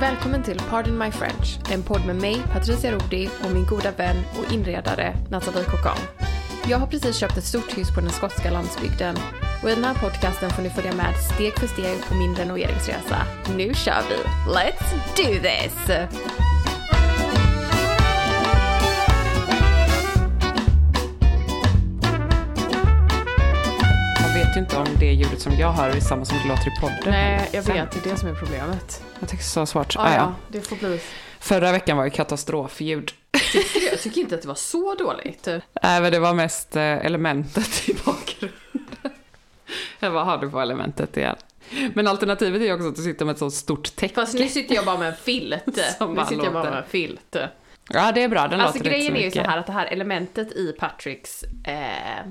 Välkommen till Pardon My French, en podd med mig, Patricia Rodi och min goda vän och inredare Nathalie Cocan. Jag har precis köpt ett stort hus på den skotska landsbygden och i den här podcasten får ni följa med steg för steg på min renoveringsresa. Nu kör vi! Let's do this! Vet ju inte om det ljudet som jag hör är samma som det låter i podden. Nej, jag vet, det är det som är problemet. Jag tycker så svårt. Ja, Ah, ja, det får bli. Förra veckan var ju katastrofljud. Jag tycker inte att det var så dåligt. Nej, men det var mest eh, elementet i bakgrunden. Jag vad har du på elementet igen? Men alternativet är ju också att du sitter med ett så stort täcke. Fast nu sitter jag bara med en filt. Nu bara sitter jag bara med en filt. Ja, det är bra. Den Alltså låter rätt grejen är ju så mycket. här att det här elementet i Patricks eh,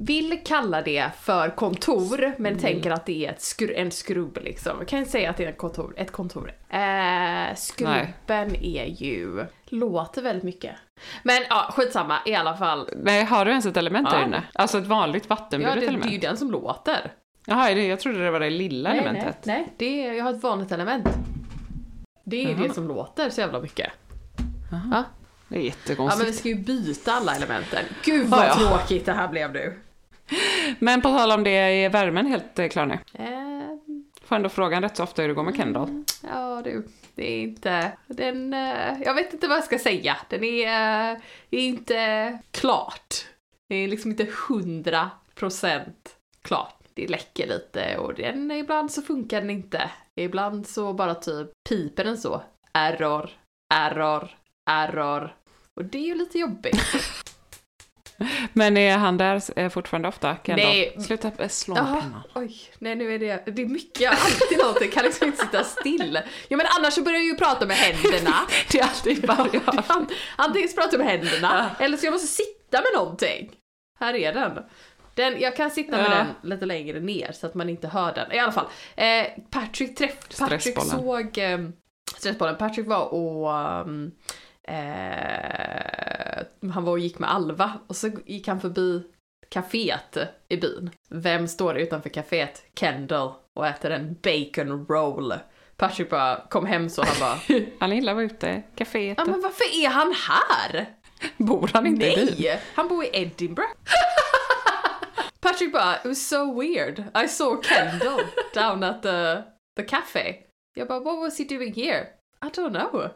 vill kalla det för kontor, men Mm. tänker att det är ett skru, en skrubb liksom. Jag kan inte säga att det är ett kontor. Ett kontor. Eh, skrubben är ju, låter väldigt mycket. Men ja, skitsamma i alla fall. Nej, har du ens ett element Ja. där inne? Alltså ett vanligt Ja, vattenburet det, det är element? ju den som låter. Jaha, jag trodde det var det lilla Nej, nej, elementet. nej, det är, jag har ett vanligt element. Det är Jaha. det som låter så jävla mycket. Jaha. Ja. Det är Ja jättekonstigt. men vi ska ju byta alla elementen. Gud vad Ja, ja. tråkigt det här blev nu. Men på tal om det, är värmen helt eh, klar nu? Eh, Får ändå frågan rätt så ofta hur det går med Kendall. ja du, det är inte, den, eh, jag vet inte vad jag ska säga. Den är, eh, är inte klart. Det är liksom inte hundra procent klart. Det läcker lite och den, ibland så funkar den inte. Ibland så bara typ piper den så. Error, error, error. Och det är ju lite jobbigt. Men är han där eh, fortfarande ofta, Kendall? Nej. Sluta eh, slå med pennan. oj, nej nu är det, det är mycket, alltid någonting, jag kan liksom inte sitta still. Ja men annars så börjar jag ju prata med händerna. Det är alltid bara jag. An- Antingen så pratar jag med händerna, eller så jag måste sitta med någonting. Här är den. den jag kan sitta med Ja. den lite längre ner så att man inte hör den. I alla fall, eh, Patrick, träff, Patrick såg eh, Stressbollen. Patrick var och um, eh, han var och gick med Alva och så gick han förbi kaféet i byn. Vem står utanför kaféet? Kendall och äter en bacon roll. Patrick bara kom hem så han bara Han gillar att vara ute, kaféet. Ja men varför är han här? Bor han inte i byn? Nej! Han bor i Edinburgh. Patrick bara, it was so weird. I saw Kendall down at the, the cafe. Jag bara, what was he doing here? I don't know.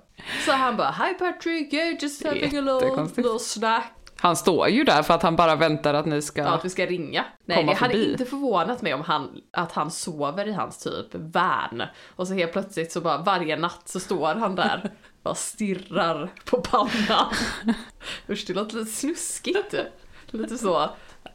Så han bara, hi Patrick, yeah, just having a little, little snack. Han står ju där för att han bara väntar att ni ska... Ja, att vi ska ringa. Nej, det hade inte förvånat mig om han, att han sover i hans typ van. Och så helt plötsligt så bara varje natt så står han där och stirrar på pannan. Usch, det låter lite snuskigt. Lite så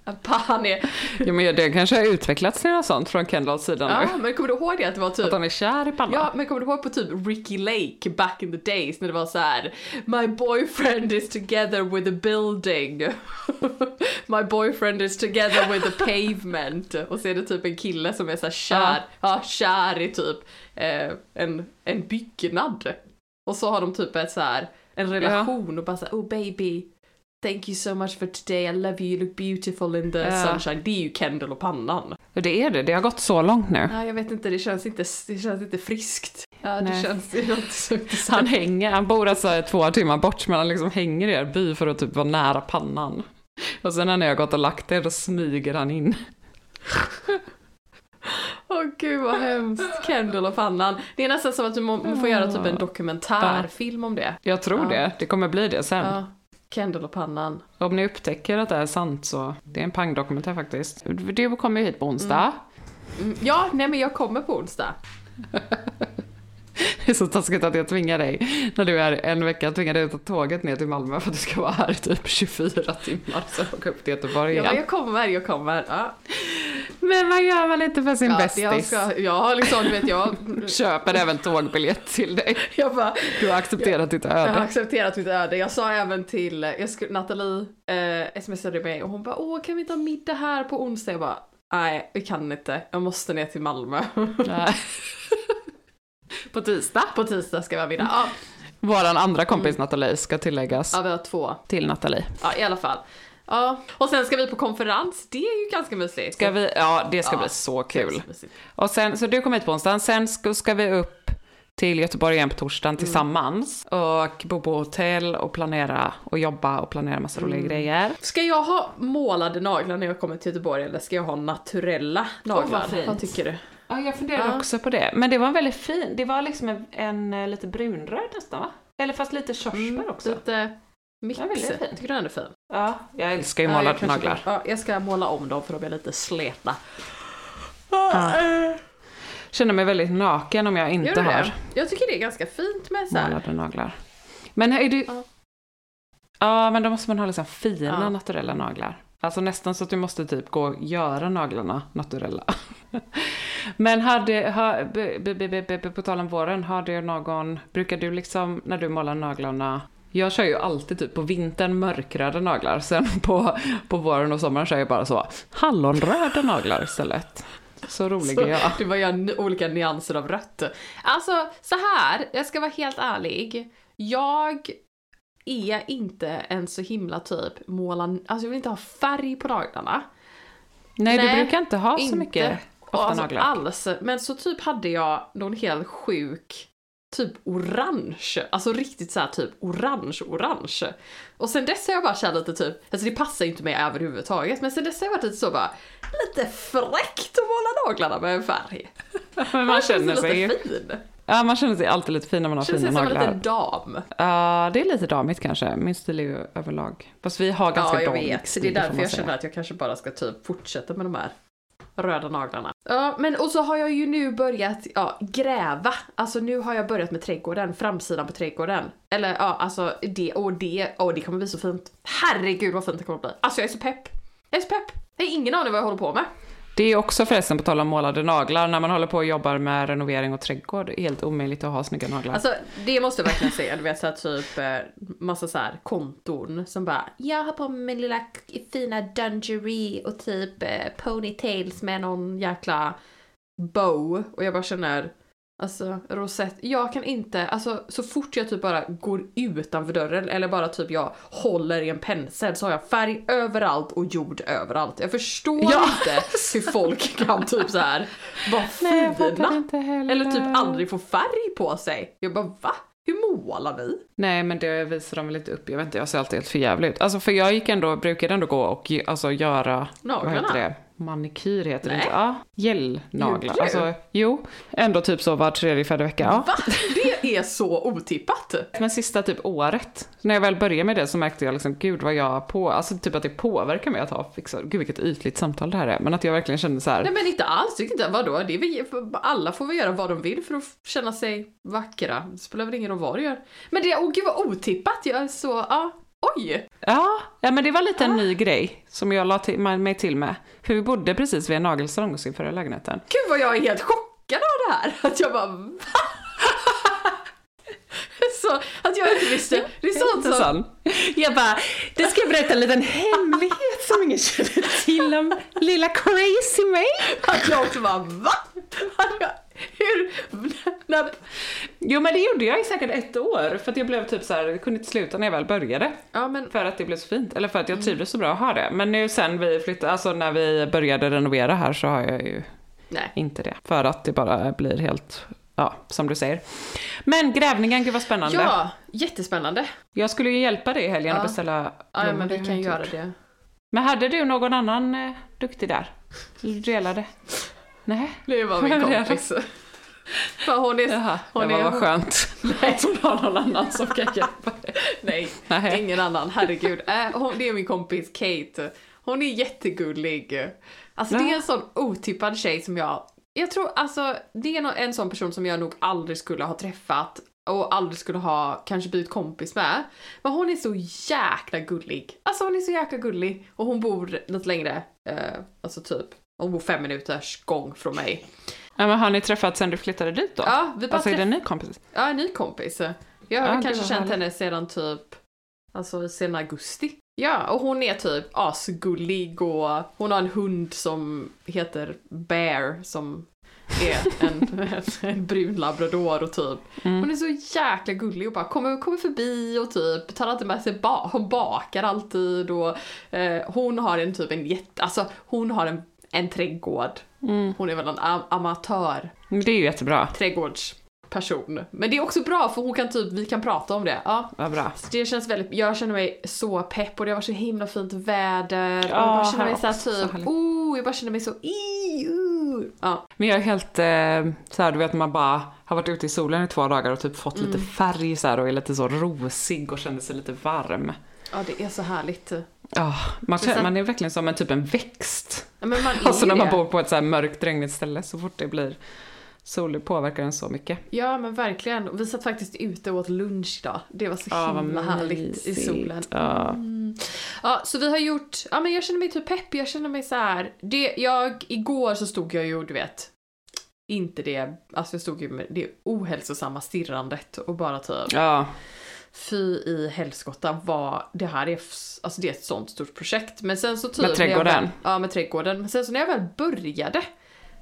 Han är, Ja, men det kanske har utvecklats till något sånt från Kendalls sida ja, nu. men kommer du ihåg det? Att det var typ Att han är kär i Palla. Ja, men kommer du ihåg på typ Ricky Lake back in the days när det var så här My boyfriend is together with a building. My boyfriend is together with a pavement. Och så är det typ en kille som är så här kär, ja, kär i typ eh, en, en byggnad. Och så har de typ ett så här en relation och bara så här, oh baby Thank you so much for today, I love you, you look beautiful in the Ja. sunshine. Det är ju Kendall och pannan. Det är det, det har gått så långt nu. Ja, jag vet inte, det känns inte, det känns inte friskt. Ja, det Nej. känns det låter så intressant. Han hänger, han bor alltså två timmar bort men han liksom hänger i er by för att typ vara nära pannan. Och sen när ni har gått och lagt er då smyger han in. Åh gud vad hemskt. Kendall och pannan. Det är nästan som att du må får göra typ en dokumentärfilm om det. Jag tror Ja. det, det kommer bli det sen. Ja, Kendall och pannan. Om ni upptäcker att det är sant så, det är en pangdokumentär faktiskt. Du kommer ju hit på onsdag. Mm, ja, nej men jag kommer på onsdag. Det är så taskigt att jag tvingar dig, när du är en vecka, tvingar dig att ta tåget ner till Malmö för att du ska vara här i typ 24 timmar, sen åka upp till Göteborg Ja, igen. men jag kommer, jag kommer. Ja. Men vad gör man inte för sin Ja, bästis? jag ska, ja, liksom, du vet jag. Köper även tågbiljett till dig. Jag bara, Du har accepterat ditt jag har öde. accepterat mitt öde. Jag sa även till, jag skulle, Nathalie eh, smsade mig och hon bara, åh kan vi inte ha middag här på onsdag? Jag bara, nej vi kan inte, jag måste ner till Malmö. På tisdag. på tisdag ska vi ha middag. Ja, Våran andra kompis Nathalie ska tilläggas ja vi har två. till Nathalie. Ja, i alla fall. Ja, och sen ska vi på konferens. Det är ju ganska mysigt. Ska vi, ja det ska Ja, bli så kul. så. Och sen, så du kommer hit på onsdagen, sen ska, ska vi upp till Göteborg igen på torsdagen tillsammans och bo på hotell och planera och jobba och planera massa roliga grejer. Ska jag ha målade naglar när jag kommer till Göteborg eller ska jag ha naturella naglar? vad fint. vad tycker du? Ja, jag funderade Ja. också på det. Men det var en väldigt fin, det var liksom en, en eh, lite brunröd nästan va? Eller fast lite körsbär också. Lite mix. Ja, väldigt fin. tycker du den är fin? Ja, jag älskar ju Ja, målade kanske- naglar. Ja, jag ska måla om dem för att bli lite släta. Känner mig väldigt naken om jag Gör inte du har det? Jag tycker det är ganska fint med så här. målade naglar. Men är du... Ja. Ja. men då måste man ha liksom fina Ja. naturella naglar. Alltså nästan så att du måste typ gå och göra naglarna naturella. men hade, b, b, b, b, på tal om våren, har du någon, brukar du liksom när du målar naglarna jag kör ju alltid typ på vintern mörkröda naglar, sen på, på våren och sommaren kör jag bara så hallonröda naglar istället. Så rolig Så är jag. Du bara gör olika nyanser av rött. Alltså, så här, jag ska vara helt ärlig. Jag är inte en så himla typ måla, alltså jag vill inte ha färg på naglarna. Nej, du Nej, brukar inte ha så mycket ofta alltså, naglar. alls. Men så typ hade jag någon helt sjuk typ orange, alltså riktigt så här typ orange orange. Och sen dess har jag bara känt lite typ, alltså det passar inte mig överhuvudtaget, men sen dess har jag varit lite så bara, lite fräckt att måla naglarna med en färg. Men man känner sig lite fin. Ja, man känner sig alltid lite fin när man har Känns fina som en naglar. liten dam. Ja, det är lite damigt kanske. Min stil är ju överlag. Fast vi har ganska Ja, jag damigt vet. Så det är därför jag känner att jag kanske bara ska typ fortsätta med de här röda naglarna. Ja, men och så har jag ju nu börjat ja, gräva. Alltså nu har jag börjat med trädgården, framsidan på trädgården. Eller ja, alltså det och det, och det kommer bli så fint. Herregud vad fint det kommer bli. Alltså jag är så pepp. Jag är så pepp. Jag har ingen aning vad jag håller på med. Det är också förresten, på tal om målade naglar, när man håller på och jobbar med renovering och trädgård, det är helt omöjligt att ha snygga naglar. Alltså det måste jag verkligen säga, du vet såhär typ eh, massa så här konton som bara Jag har på mig min lilla fina dungery och typ eh, ponytails med någon jäkla bow och jag bara känner Alltså rosett, jag kan inte, alltså så fort jag typ bara går utanför dörren eller bara typ jag håller i en pensel så har jag färg överallt och jord överallt. Jag förstår Ja. inte hur folk kan typ så här vara fina. Eller typ aldrig få färg på sig. Jag bara va? Hur målar ni? Nej, men det visar de väl inte upp. Jag vet inte, jag ser alltid helt förjävligt. Alltså, för jag gick ändå, brukade ändå gå och alltså, göra, vad Naglarna? heter det? Manikyr heter det Nej. inte? Ja, gelnaglar. Alltså, jo, ändå typ så var tredje, fjärde vecka. Ja. Va? Det är så otippat! Men sista typ året, när jag väl började med det så märkte jag liksom, gud vad jag på, alltså typ att det påverkar mig att ha fixat, gud vilket ytligt samtal det här är, men att jag verkligen kände så här, Nej men inte alls, tycker inte, vadå? Det är väl, alla får väl göra vad de vill för att känna sig vackra. Det spelar väl ingen roll vad du gör. Men det, åh gud vad otippat, jag är så, ja. Oj! Ja, ja men det var lite en ny grej som jag la till, mig till med. För vi bodde precis vid en nagelsalong i förra lägenheten. Gud vad jag är helt chockad av det här! Att jag bara va? Så att jag inte visste. Det är sånt som... sån. Jag bara, det ska jag berätta en liten hemlighet som ingen känner till om lilla crazy mig. Att jag också bara va? Hur? När... Jo men det gjorde jag i säkert ett år för att jag blev typ så här, jag kunde inte sluta när jag väl började. Ja men För att det blev så fint, eller för att jag trivdes så bra att ha det. Men nu sen vi flyttade, alltså när vi började renovera här så har jag ju nej. inte det. För att det bara blir helt, ja, som du säger. Men grävningen, gud vad spännande. Ja, jättespännande. Jag skulle ju hjälpa dig i helgen Ja. att beställa Ja, ja blommor, men vi kan göra det. Men hade du någon annan eh, duktig där? Du delade? Nej? Det var min kompis. För hon är... Jaha, hon det var är vad skönt. Att hon har någon annan som kan hjälpa. Nej, Nej. ingen annan, herregud. Äh, hon, det är min kompis Kate. Hon är jättegullig. Alltså det är Ja. en sån otippad tjej som jag... Jag tror alltså, det är en sån person som jag nog aldrig skulle ha träffat och aldrig skulle ha kanske blivit kompis med. Men hon är så jäkla gullig. Alltså hon är så jäkla gullig. Och hon bor lite längre, eh, alltså typ, hon bor fem minuters gång från mig. Ja, men har ni träffats sen du flyttade dit då? Ja, vi bara alltså är det träff- en ny kompis? Ja, en ny kompis. Jag har Ja, kanske känt härligt. henne sedan typ, alltså sen augusti. Ja, och hon är typ asgullig och hon har en hund som heter Bear som är en, en brun labrador och typ. Mm. Hon är så jäkla gullig och bara kommer, kommer förbi och typ tar alltid med sig ba hon bakar alltid och eh, hon har en typ en jätte, alltså hon har en, en trädgård. Mm. Hon är väl en am amatör Det är ju jättebra. trädgårdsperson. Men det är också bra för hon kan typ, vi kan prata om det. Ja. Vad bra. Så det känns väldigt, jag känner mig så pepp och det varit så himla fint väder. och jag Ja, bara känner mig såhär så typ, härligt. oh, jag bara känner mig så i, uh. Ja, Men jag är helt eh, så här, du vet man bara har varit ute i solen i två dagar och typ fått Mm. lite färg så här och är lite så rosig och känner sig lite varm. ja, det är så härligt. Ja, man, sen- man är verkligen som en typ en växt. Ja, men man är Alltså när man det. bor på ett så här mörkt regnigt ställe så fort det blir sol påverkar den så mycket. Ja men verkligen. Vi satt faktiskt ute och åt lunch idag. Det var så Ja, himla härligt i solen. Ja. Mm. Ja, så vi har gjort, ja men jag känner mig typ pepp, jag känner mig så här. Det, jag, igår så stod jag ju, du vet, inte det, alltså jag stod ju med det ohälsosamma stirrandet och bara typ, ja, fy i helskotta vad det här är, alltså det är ett sånt stort projekt. Men sen så typ... Med trädgården? Väl, ja, med trädgården. Men sen så när jag väl började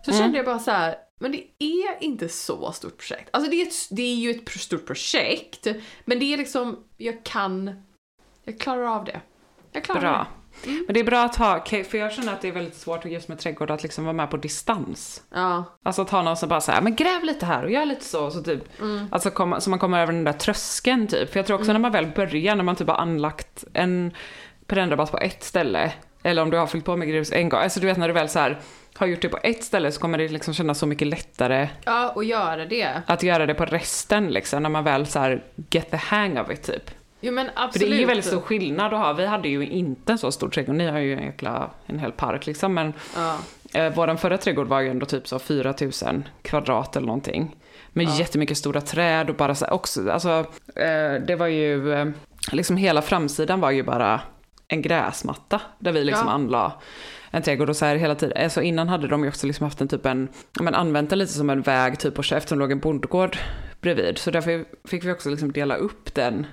så Mm. kände jag bara så här, men det är inte så stort projekt. Alltså det är, ett, det är ju ett stort projekt, men det är liksom, jag kan, jag klarar av det. Jag klarar bra. Mm. Men det är bra att ha, för jag känner att det är väldigt svårt just med trädgård att liksom vara med på distans. Ja, Alltså att ha någon som bara säger men gräv lite här och gör lite så, så typ. Mm. Alltså komma, så man kommer över den där tröskeln typ. För jag tror också när man väl börjar, när man typ har anlagt en perennrabatt på ett ställe, eller om du har fyllt på med grus en gång, alltså du vet när du väl så här har gjort det på ett ställe så kommer det liksom kännas så mycket lättare ja och göra det. att göra det på resten liksom, när man väl så här get the hang of it typ. Jo men För absolut. det är ju väldigt stor skillnad att ha, vi hade ju inte en så stor trädgård, ni har ju en jäkla, en hel park liksom, men Ja. Eh, Vår förra trädgård var ju ändå typ så 4000 kvadrat eller någonting. Med Ja. jättemycket stora träd och bara så också, alltså eh, det var ju, eh, liksom hela framsidan var ju bara en gräsmatta där vi liksom Ja. anla en trädgård och så här hela tiden. Alltså innan hade de ju också liksom haft en typ en, men använt den lite som en väg typ och eftersom det låg en bondgård bredvid. Så därför fick vi också liksom dela upp den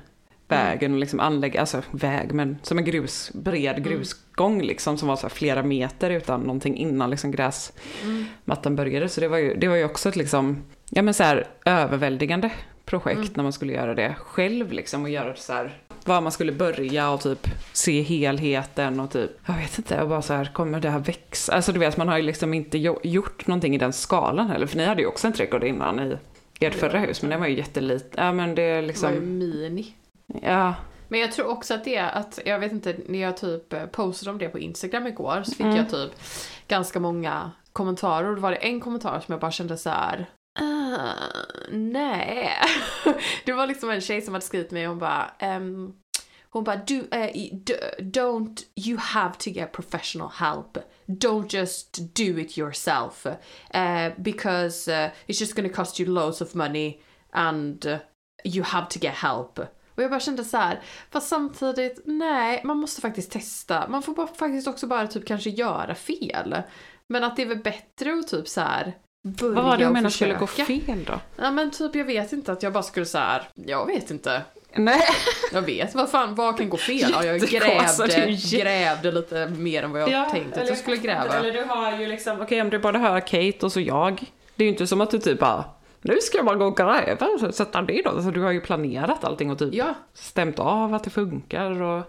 vägen och liksom anlägga, alltså väg men som en grus, bred grusgång liksom som var så här flera meter utan någonting innan liksom gräsmattan började. Så det var ju, det var ju också ett liksom, ja men så här överväldigande projekt när man skulle göra det själv liksom och göra så här var man skulle börja och typ se helheten och typ, jag vet inte, och bara så här, kommer det här växa? Alltså du vet, man har ju liksom inte jo- gjort någonting i den skalan heller, för ni hade ju också en trädgård innan i ert förra hus, men den var ju jätteliten. Ja men det är Det var ju liksom, mini. Ja, Men jag tror också att det är att, jag vet inte, när jag typ eh, postade om det på Instagram igår så fick Mm. jag typ ganska många kommentarer och då var det en kommentar som jag bara kände så här. "Ah, nej. det var liksom en tjej som hade skrivit mig och hon bara ehm, hon bara, do, d- don't, you have to get professional help. Don't just do it yourself. Uh, because uh, it's just gonna cost you loads of money and uh, you have to get help. Och jag bara kände så här, fast samtidigt, nej, man måste faktiskt testa. Man får bara, faktiskt också bara typ kanske göra fel. Men att det är väl bättre att typ så här börja Vad var det du menar skulle gå fel då? Ja men typ jag vet inte att jag bara skulle så här, jag vet inte. Nej. Jag vet, vad fan, vad kan gå fel? Ja, jag grävde, grävde lite mer än vad jag tänkte att jag skulle gräva. Eller du har ju liksom, okej om du bara hör Kate och så jag. Det är ju inte som att du typ bara, nu ska jag bara gå och gräva och sätta det då. Så du har ju planerat allting och typ Ja. stämt av att det funkar och...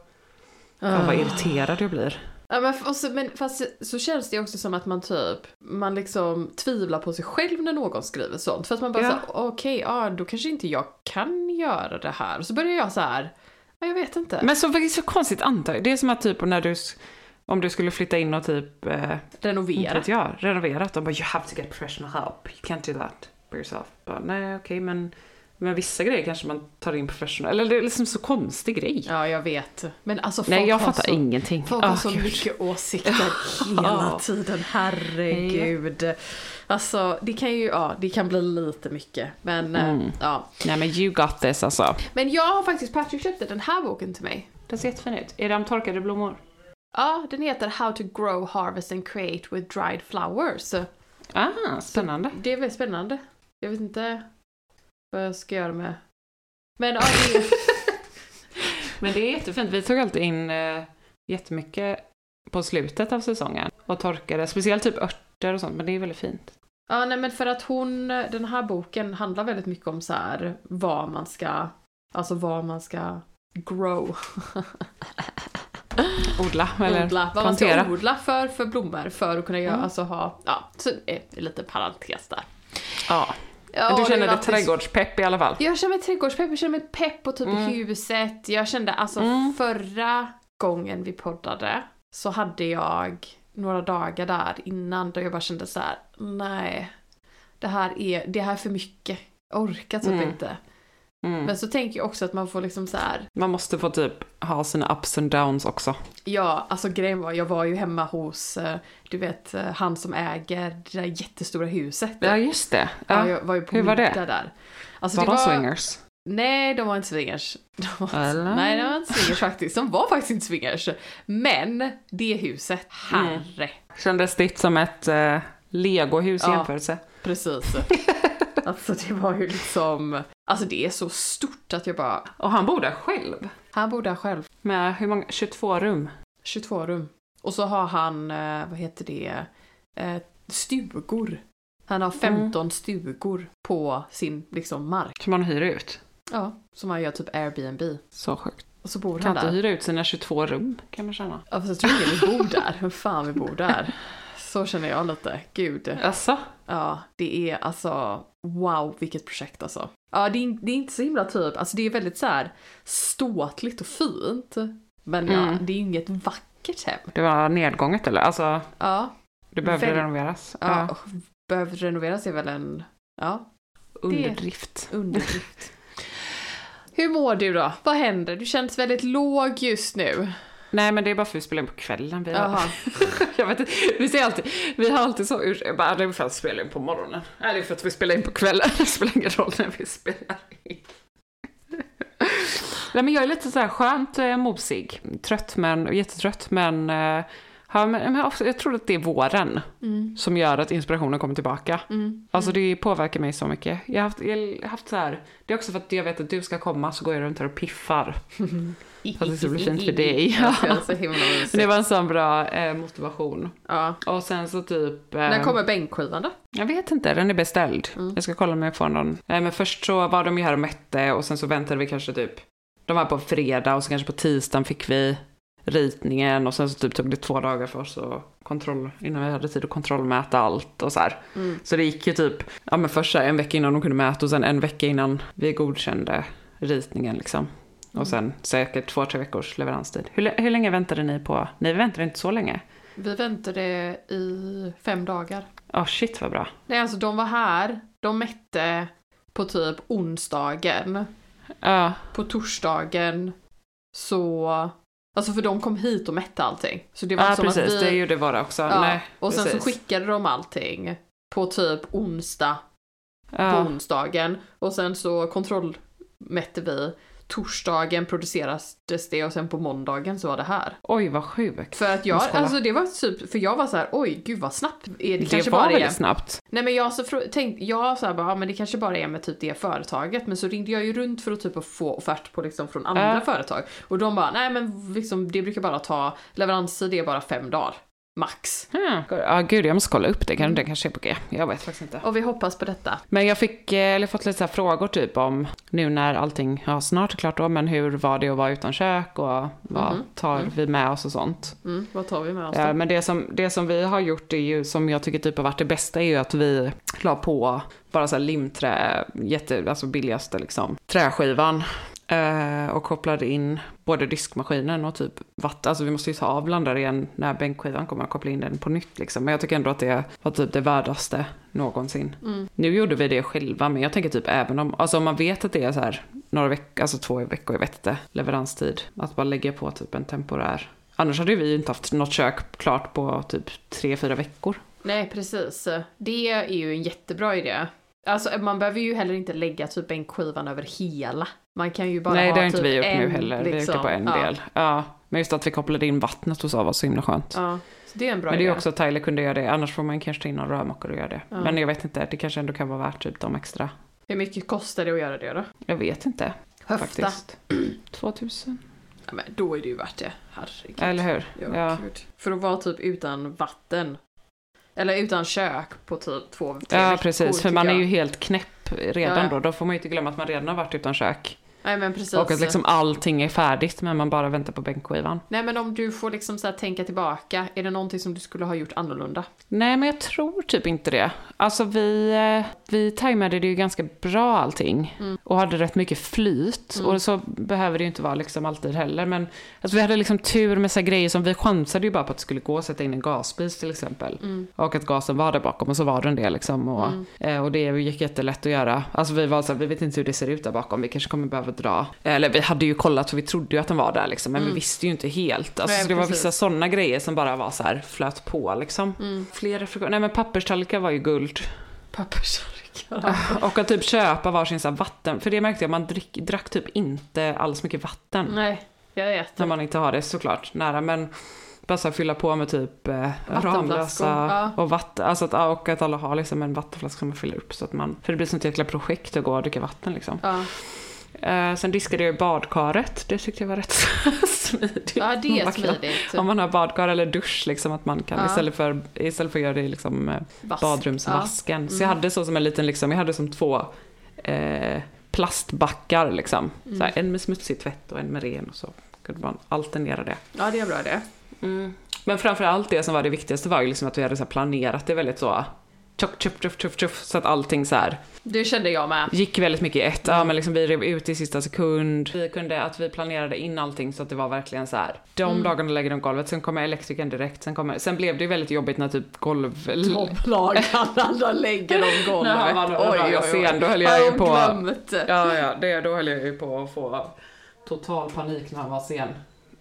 Fan vad irriterad jag blir. Ja, men, så, men fast så känns det också som att man typ, man liksom tvivlar på sig själv när någon skriver sånt. För att man bara Ja. okej, ja då kanske inte jag kan göra det här. Och så börjar jag så här, ja, jag vet inte. Men så, så konstigt antar Det är som att typ när du, om du skulle flytta in och typ, eh, Renovera. vet jag, renoverat. De bara you have to get professional help. You can't do that by yourself. Bara, Nej okej men, men vissa grejer kanske man tar in professional. Eller det är liksom så konstig grej. Ja, jag vet. Men alltså folk Nej jag fattar så, ingenting. Folk har Ah, så gud. mycket åsikter hela tiden, herregud. Alltså, det kan ju, ja, det kan bli lite mycket. Men, eh, Mm. ja. Nej men you got this alltså. Men jag har faktiskt, Patrick köpte den här boken till mig. Den ser jättefin ut. Är det om torkade blommor? Ja, den heter How to grow, harvest and create with dried flowers. Ah, spännande. Det är väldigt spännande. Jag vet inte vad jag ska göra med. Men ja, det är... Men det är jättefint. Vi tog alltid in eh, jättemycket på slutet av säsongen och torkade, speciellt typ örter och sånt, men det är väldigt fint. ja, nej men för att hon, den här boken handlar väldigt mycket om så här vad man ska, alltså vad man ska grow. Odla eller odla, vad plantera. man ska odla för, för blommor för att kunna göra, Mm. alltså ha, ja, så är det lite parentes där. Ja. Ja, du känner dig trädgårdspepp i alla fall? Jag känner mig trädgårdspepp, jag känner mig pepp på typ Mm. huset. Jag kände alltså Mm. förra gången vi poddade så hade jag några dagar där innan då jag bara kände så här: nej, det här är, det här är för mycket. Jag orkar typ Mm. inte. Mm. Men så tänker jag också att man får liksom så här, Man måste få typ ha sina ups and downs också. ja, alltså grejen var, jag var ju hemma hos, eh, du vet, eh, han som äger det där jättestora huset. Ja, just det. Ja, Ja. jag var ju på Hur var det? där. Alltså, Var det de swingers? Nej, de var inte swingers. De var, Eller? nej, de var inte swingers faktiskt. De var faktiskt inte swingers. Men det huset, herre. Kändes ditt som ett eh, legohus i Ja. jämförelse? Precis. alltså det var ju liksom, alltså det är så stort att jag bara, Och han bor där själv? han bor där själv. Med hur många? 22 rum? 22 rum. Och så har han, eh, vad heter det, eh, stugor. Han har 15 stugor på sin liksom mark. Som man hyr ut? Ja, som han gör typ Airbnb. Så sjukt. Och så bor Kan han inte där. hyra ut sina 22 rum kan man känna. Ja, fast jag tror ingen vi bor där. Hur fan vi bor där. Så känner jag lite. Gud. Alltså? Ja, det är alltså wow vilket projekt alltså. Ja, det är, det är inte så himla typ, alltså det är väldigt så här ståtligt och fint. Men ja, Mm. det är inget vackert hem. Det var nedgånget eller? Alltså, Ja, det behövde Väl- renoveras? ja. Ja. behöver renoveras är väl en, ja, Underdrift. underdrift. Hur mår du då? Vad händer? Du känns väldigt låg just nu. Nej men det är bara för att vi spelar in på kvällen. Vi, har, jag vet inte, vi, ser alltid, vi har alltid så urs- jag bara, det är för att vi spelar in på morgonen. Nej det är för att vi spelar in på kvällen. Det spelar ingen roll när vi spelar in. Nej men jag är lite så här skönt eh, mosig. Trött men, jättetrött men, eh, har, men jag tror att det är våren Mm. som gör att inspirationen kommer tillbaka. Mm. Alltså det påverkar mig så mycket. Jag har haft, jag har haft så här, det är också för att jag vet att du ska komma så går jag runt här och piffar. För att det ska bli fint för dig. Ja, är så. Men det var en sån bra eh, motivation. Ja. Och sen så typ... Eh, När kommer bänkskivan då? Jag vet inte, den är beställd. Mm. Jag ska kolla om jag får någon. Eh, men först så var de ju här och mätte och sen så väntade vi kanske typ... De var på fredag och så kanske på tisdagen fick vi ritningen och sen så typ tog det två dagar för oss att kontroll, innan vi hade tid att kontrollmäta allt och så här. Mm. Så det gick ju typ, ja men först så här en vecka innan de kunde mäta och sen en vecka innan vi godkände ritningen liksom. Och sen säkert två, tre veckors leveranstid. Hur, hur länge väntade ni på? Ni väntade inte så länge? Vi väntade i fem dagar. Ja, shit vad bra. Nej, alltså de var här, de mätte på typ onsdagen. Ja, På torsdagen så... Alltså för de kom hit och mätte allting. Så det var ja som precis. att vi... Det gjorde våra också. ja, Nej, och sen precis. så skickade de allting på typ onsdag på ja. onsdagen. Och sen så kontrollmätte vi torsdagen producerades det och sen på måndagen så var det här. Oj, vad sjukt. För att jag, alltså det var typ, för jag var så här, oj gud vad snabbt. Är det, det kanske var bara är... väldigt snabbt. Nej men jag så tänkte, jag så här bara, ja, men det kanske bara är med typ det företaget. Men så ringde jag ju runt för att typ få offert på liksom från andra Ja. företag. Och de bara, nej men liksom det brukar bara ta, leveranstid är bara fem dagar. Max. Hmm. Ja, gud, jag måste kolla upp det. Det kanske är på G. Jag vet faktiskt inte. Och vi hoppas på detta. Men jag fick, eh, eller fått lite så frågor typ om, nu när allting, ja snart är klart då, men hur var det att vara utan kök och vad tar vi med oss och sånt. Mm, vad tar vi med oss Ja, då? men det som, det som vi har gjort är ju, som jag tycker typ har varit det bästa, är ju att vi la på bara så här limträ, jätte, alltså billigaste liksom, träskivan. Eh, och kopplade in både diskmaskinen och typ vatten. Alltså vi måste ju ta av blandare igen när bänkskivan kommer och koppla in den på nytt liksom. Men jag tycker ändå att det var typ det värdaste någonsin. Nu gjorde vi det själva, men jag tänker typ även om, alltså om man vet att det är så här några veckor, alltså två veckor, jag vet inte, leveranstid. Att bara lägga på typ en temporär. Annars hade vi ju inte haft något kök klart på typ tre, fyra veckor. Nej precis. Det är ju en jättebra idé. Alltså man behöver ju heller inte lägga typ en skivan över hela. Man kan ju bara Nej, ha det har inte typ vi gjort nu en, heller. Vi har gjort det liksom. på en ja. del. Ja, men just att vi kopplade in vattnet hos var så himla skönt. Ja, så det är en bra Men det är idé. också att Tyler kunde göra det, annars får man kanske ta in någon rörmokare och göra det. Men jag vet inte, det kanske ändå kan vara värt typ de extra. Hur mycket kostar det att göra det då? Jag vet inte Höfta. faktiskt. 2000? Ja, men då är det ju värt det. Herregud. Eller hur? Ja, Ja. För att vara typ utan vatten. Eller utan kök på typ två, tre Ja, veckor. precis. För man är jag. ju helt knäpp redan Ja. då. Då får man ju inte glömma att man redan har varit utan kök. Nej men precis. Och att liksom allting är färdigt men man bara väntar på bänkskivan. Nej men om du får liksom så här tänka tillbaka, är det någonting som du skulle ha gjort annorlunda? Nej, men jag tror typ inte det. Alltså vi, eh, vi tajmade det ju ganska bra allting. Och hade rätt mycket flyt. Och så behöver det ju inte vara liksom alltid heller. Men alltså, vi hade liksom tur med så grejer som vi chansade ju bara på att det skulle gå att sätta in en gasspis till exempel. Och att gasen var där bakom och så var den det liksom. Och, eh, och det gick jättelätt att göra. Alltså vi var så här, vi vet inte hur det ser ut där bakom. Vi kanske kommer behöva dra. Eller vi hade ju kollat för vi trodde ju att den var där liksom. Men vi visste ju inte helt. Alltså, Nej, det var vissa sådana grejer som bara var så här flöt på liksom. Fler reflektioner. Nej men papperstallrikar var ju guld. Pappersarkar. Och att typ köpa varsin så här vatten. För det märkte jag, man drick, drack typ inte alls mycket vatten. Nej, jag vet. När man inte har det såklart nära. Men bara så fylla på med typ eh, Ramlösa ja. och vatten. Alltså att, och att alla har liksom en vattenflaska som man fyller upp. Så att man, för det blir sånt jäkla projekt att gå och dricka vatten liksom. Ja, Eh, sen diskade jag ju badkaret. Det tyckte jag var rätt smidigt. ja det är smidigt. Om man har badkar eller dusch, liksom att man kan Ja. istället, för, istället för att göra det i liksom, eh, Vask. badrumsvasken. Så jag Mm. hade så som en liten, liksom, jag hade som två eh, plastbackar liksom. Mm. Så här, en med smutsig tvätt och en med ren och så kunde man alternera det. Ja, det är bra det. Men framför allt det som var det viktigaste var ju liksom att vi hade så planerat det väldigt så tjock, tjoff, tjoff, tjoff, tjoff, så att allting så här Det kände jag med. gick väldigt mycket i ett. Ja, men liksom vi rev ut i sista sekund. Vi kunde, att vi planerade in allting så att det var verkligen så här. De Mm. dagarna lägger de golvet, sen kommer elektrikern direkt, sen kommer, sen blev det ju väldigt jobbigt när typ golv... Topplagarna lägger de golvet. När man var sen, då höll jag ju på- glömt? Ja, ja, det, då höll jag ju på att få total panik när han var sen.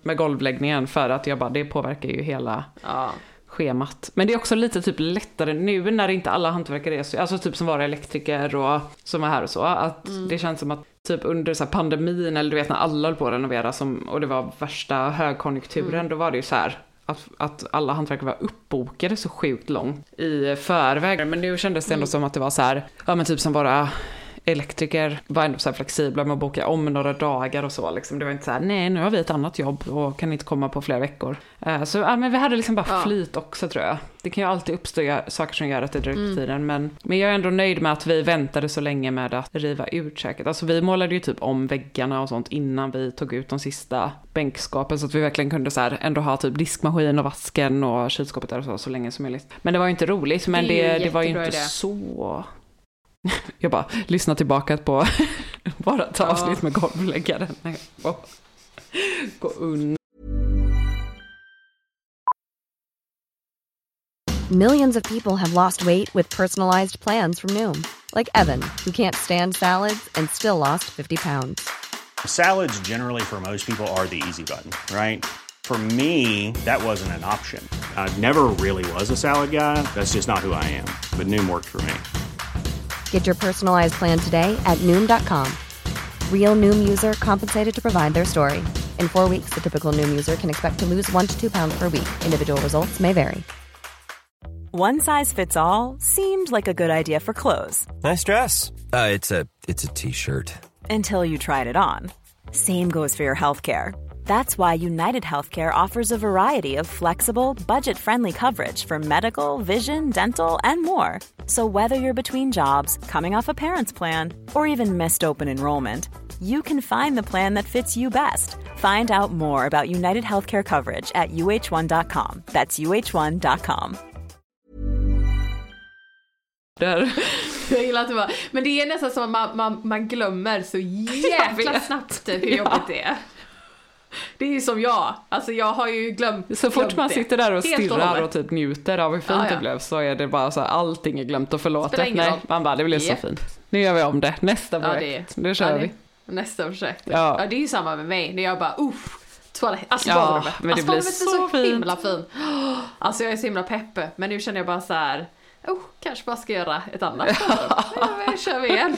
Med golvläggningen för att jag bara, det påverkar ju hela Ja. Schemat. Men det är också lite typ lättare nu när inte alla hantverkare är så, alltså typ som var elektriker och som är här och så, att det känns som att typ under så pandemin eller du vet när alla höll på att renovera som, och det var värsta högkonjunkturen, då var det ju så här att, att alla hantverkare var uppbokade så sjukt långt i förväg. Men nu kändes det ändå som att det var så här, ja men typ som våra elektriker var ändå så här flexibla med att boka om några dagar och så. Liksom. Det var inte så här, nej nu har vi ett annat jobb och kan inte komma på flera veckor. Eh, Så ja, men vi hade liksom bara Ja. flyt också tror jag. Det kan ju alltid uppstå saker som gör att det drar ut på tiden. Men, men jag är ändå nöjd med att vi väntade så länge med att riva ut köket. Alltså vi målade ju typ om väggarna och sånt innan vi tog ut de sista bänkskapen. Så att vi verkligen kunde så här ändå ha typ diskmaskin och vasken och kylskåpet där och så, så länge som möjligt. Men det var ju inte roligt. Men Det det, det, var ju inte idé. så... Jag bara lyssnar tillbaka på vårat Ja. avsnitt med golvläggaren. Nej, åh. Gå undan. Millions of people have lost weight with personalized plans from Noom, like Evan, who can't stand salads and still lost 50 pounds. Salads, generally, for most people, are the easy button, right? For me, that wasn't an option. I never really was a salad guy. That's just not who I am. But Noom worked for me. Get your personalized plan today at Noom.com. Real Noom user compensated to provide their story. In four weeks, the typical Noom user can expect to lose one to two pounds per week. Individual results may vary. One size fits all seemed like a good idea for clothes Nice dress. Uh, it's a it's a t-shirt. until you tried it on. Same goes for your healthcare. That's why United Healthcare offers a variety of flexible, budget friendly coverage for medical, vision, dental, and more. So, whether you're between jobs, coming off a parent's plan, or even missed open enrollment, you can find the plan that fits you best. Find out more about United Healthcare coverage at uh1.com. That's uh1.com. Där. Jag gillar att det var, men det är nästan som att man, man, man glömmer så jäkla vet. snabbt hur jobbigt det är. Det är ju som jag, alltså jag har ju glömt Så fort glömt man sitter där och stirrar hållet. och typ njuter av hur fint Ja, ja. det blev så är det bara så här, allting är glömt och förlåtet. Nej, man bara, det blev så Japp. fint. Nu gör vi om det, nästa Ja, projekt. det- Nu kör ja, vi. Nästa projekt. Ja. Ja. det är ju samma med mig, när jag bara uff, toalett, alltså Ja, badrummet. men det alltså, blir så så fint. himla fin. Alltså jag är så himla pepp, men nu känner jag bara så här. Oh, kanske bara ska göra ett annat. Ja, men kör vi igen.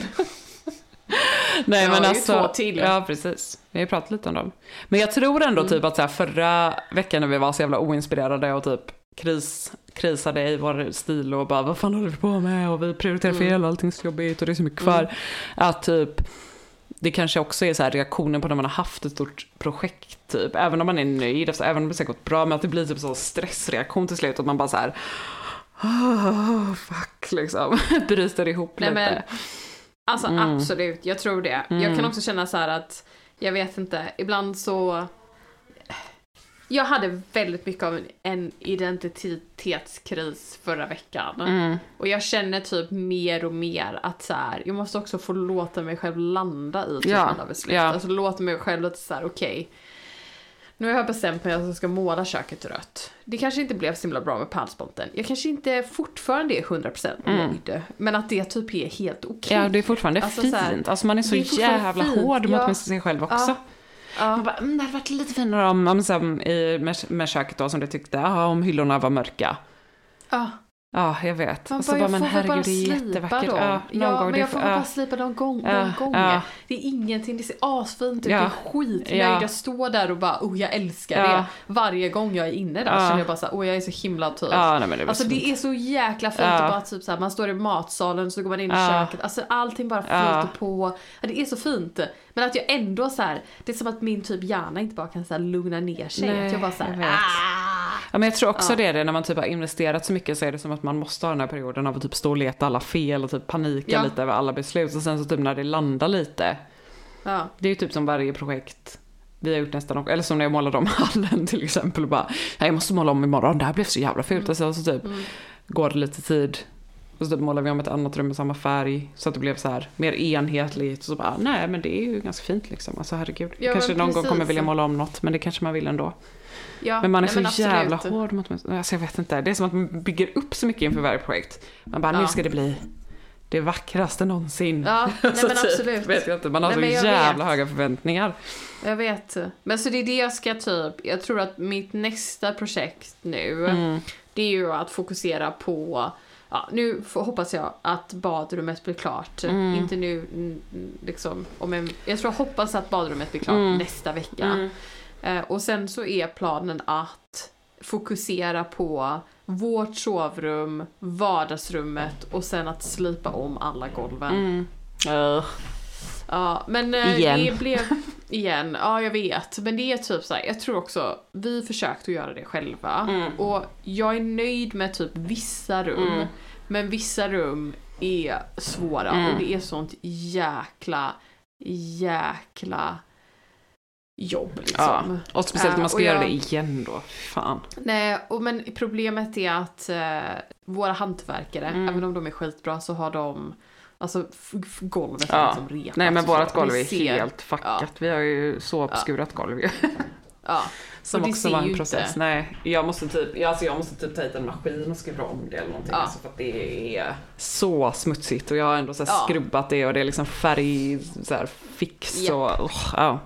Nej Jag men har ju alltså, två till. ja precis. Vi har ju pratat lite om dem. Men jag tror ändå Mm. typ att så här, förra veckan när vi var så jävla oinspirerade och typ kris, krisade i vår stil och bara vad fan håller vi på med och vi prioriterar Mm. fel och allting är så jobbigt och det är så mycket kvar. Att typ det kanske också är så här reaktionen på när man har haft ett stort projekt typ. Även om man är nöjd, alltså, även om det har gått bra, men att det blir typ så stressreaktion till slut. Att man bara så här, oh, fuck liksom, bryter ihop Nej, lite. men, alltså Mm. absolut, jag tror det. Jag kan också känna så här att, jag vet inte, ibland så... Jag hade väldigt mycket av en identitetskris förra veckan. Mm. Och jag känner typ mer och mer att så här, jag måste också få låta mig själv landa i typ Ja, beslut. ja. Alltså låta mig själv lite så här, okej. Nu har jag bestämt mig att jag ska måla köket rött. Det kanske inte blev så himla bra med pärlsponten. Jag kanske inte fortfarande är 100% nöjd. Men att det typ är helt okej. Mm. Ja, det är fortfarande Alltså, fint. här, alltså man är så är jävla fint, hård ja. mot sig själv också. Ja. Man bara, mm, det hade varit lite finare om, om med, med köket då som du tyckte, ja, om hyllorna var mörka. Ja. Ja, jag vet. Man och så bara, bara, men herregud, det är jättevackert. dem. Ja, någon Ja, gång. men jag får ja. bara slipa dem gång, Ja, någon gång. ja. Det är ingenting, det ser asfint ut, Ja. jag är skitnöjd. Ja. Jag står där och bara, oh jag älskar det. Varje gång jag är inne där känner jag bara såhär, oh jag är så himla typ. Ja, nej, men det Alltså så det fint. är så jäkla fint Ja. att bara typ såhär, man står i matsalen så går man in i köket, alltså allting bara flyter på. Det är så fint. Men att jag ändå så här, det är som att min typ hjärna inte bara kan så här lugna ner sig. Nej, att jag bara såhär, jag! Ja, men jag tror också det är det, när man typ har investerat så mycket så är det som att man måste ha den här perioden av att typ stå och leta alla fel och typ panika Ja. lite över alla beslut. Och sen så typ när det landar lite, Ja. det är ju typ som varje projekt vi har gjort nästan, också- eller som när jag målade om hallen till exempel och bara, "Nej, jag måste måla om imorgon, det här blev så jävla fult. Mm. Och sen så typ går det lite tid och så typ målar vi om ett annat rum med samma färg så att det blev så här mer enhetligt. Och så bara, nej men det är ju ganska fint liksom. Alltså herregud. Ja, kanske någon gång kommer vilja måla om något, men det kanske man vill ändå. Ja, Men man är nej, så absolut. jävla hård mot mig. Alltså jag vet inte, det är som att man bygger upp så mycket inför varje projekt. Man bara, nu Ja. ska det bli det vackraste någonsin. Ja, nej, men typ, absolut. Vet jag inte, man har Nej, så jävla vet. höga förväntningar. Jag vet. Men så det är det jag ska typ, jag tror att mitt nästa projekt nu, Mm. det är ju att fokusera på Ja, nu får, hoppas jag att badrummet blir klart. Mm. Inte nu, mm, liksom, om en, jag tror jag hoppas att badrummet blir klart Mm. nästa vecka. Eh, och sen så är planen att fokusera på vårt sovrum, vardagsrummet och sen att slipa om alla golven. Mm. Uh, Ja, men eh, Igen. det blev... Igen, ja jag vet. Men det är typ så här, jag tror också, vi försökte att göra det själva. Mm. Och jag är nöjd med typ vissa rum. Mm. Men vissa rum är svåra Mm. och det är sånt jäkla, jäkla jobb ja. liksom. Och speciellt när Eh, man ska och göra jag- det igen då. Fan. Nej, och men problemet är att eh, våra hantverkare, Mm. även om de är skitbra så har de Alltså golvet är Ja. liksom repat. Nej men vårat golv är helt fuckat. Vi har ju så uppskurat golv ju. Ja. Som Och också var en process. inte- Nej, jag måste typ, ja, alltså jag måste typ ta hit en maskin och skruva om det eller någonting. Ja. Alltså för att det är så smutsigt och jag har ändå så Ja. skrubbat det och det är liksom färg, så här fix Japp. och oh, ja.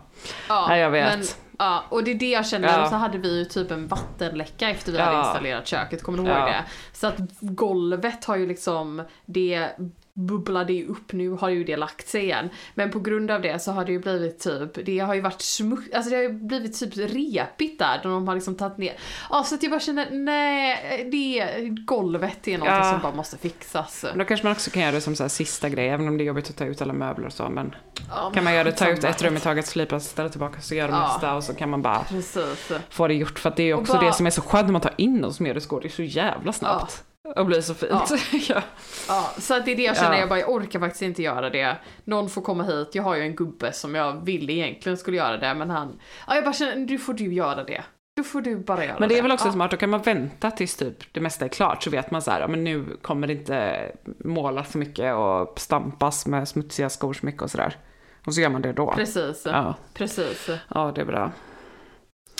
Ja, Nej, jag vet. Men, ja, och det är det jag känner, Ja. och så hade vi ju typ en vattenläcka efter vi Ja. hade installerat köket, kommer du ihåg Ja. det? Så att golvet har ju liksom, det bubblade ju upp, nu har ju det lagt sig igen. Men på grund av det så har det ju blivit typ, det har ju varit smutsigt, alltså det har ju blivit typ repigt där, där de har liksom tagit ner. Ja, så att jag bara känner, nej, det golvet är något Ja. som bara måste fixas. Men Då kanske man också kan göra det som så sista grej, även om det är jobbigt att ta ut alla möbler och så. Men Ja, kan man göra det, ta ut ett rum i taget, slipa, ställa tillbaka, så gör det Ja. nästa och så kan man bara Precis. få det gjort. För att det är Och också bara- det som är så skönt när man tar in och smörgåsgård, det är så jävla snabbt. Och blir så fint. Ja. Ja, så att det är det jag känner, Ja. jag bara jag orkar faktiskt inte göra det. Någon får komma hit, jag har ju en gubbe som jag ville egentligen skulle göra det, men han... Ja, jag bara känner, nu får du göra det. Då får du bara göra det. Men det är väl också ja. smart, då kan man vänta tills typ det mesta är klart så vet man så här, ja, men nu kommer det inte målas så mycket och stampas med smutsiga skor så mycket och sådär. Och så gör man det då. Precis, Ja. precis. ja, det är bra.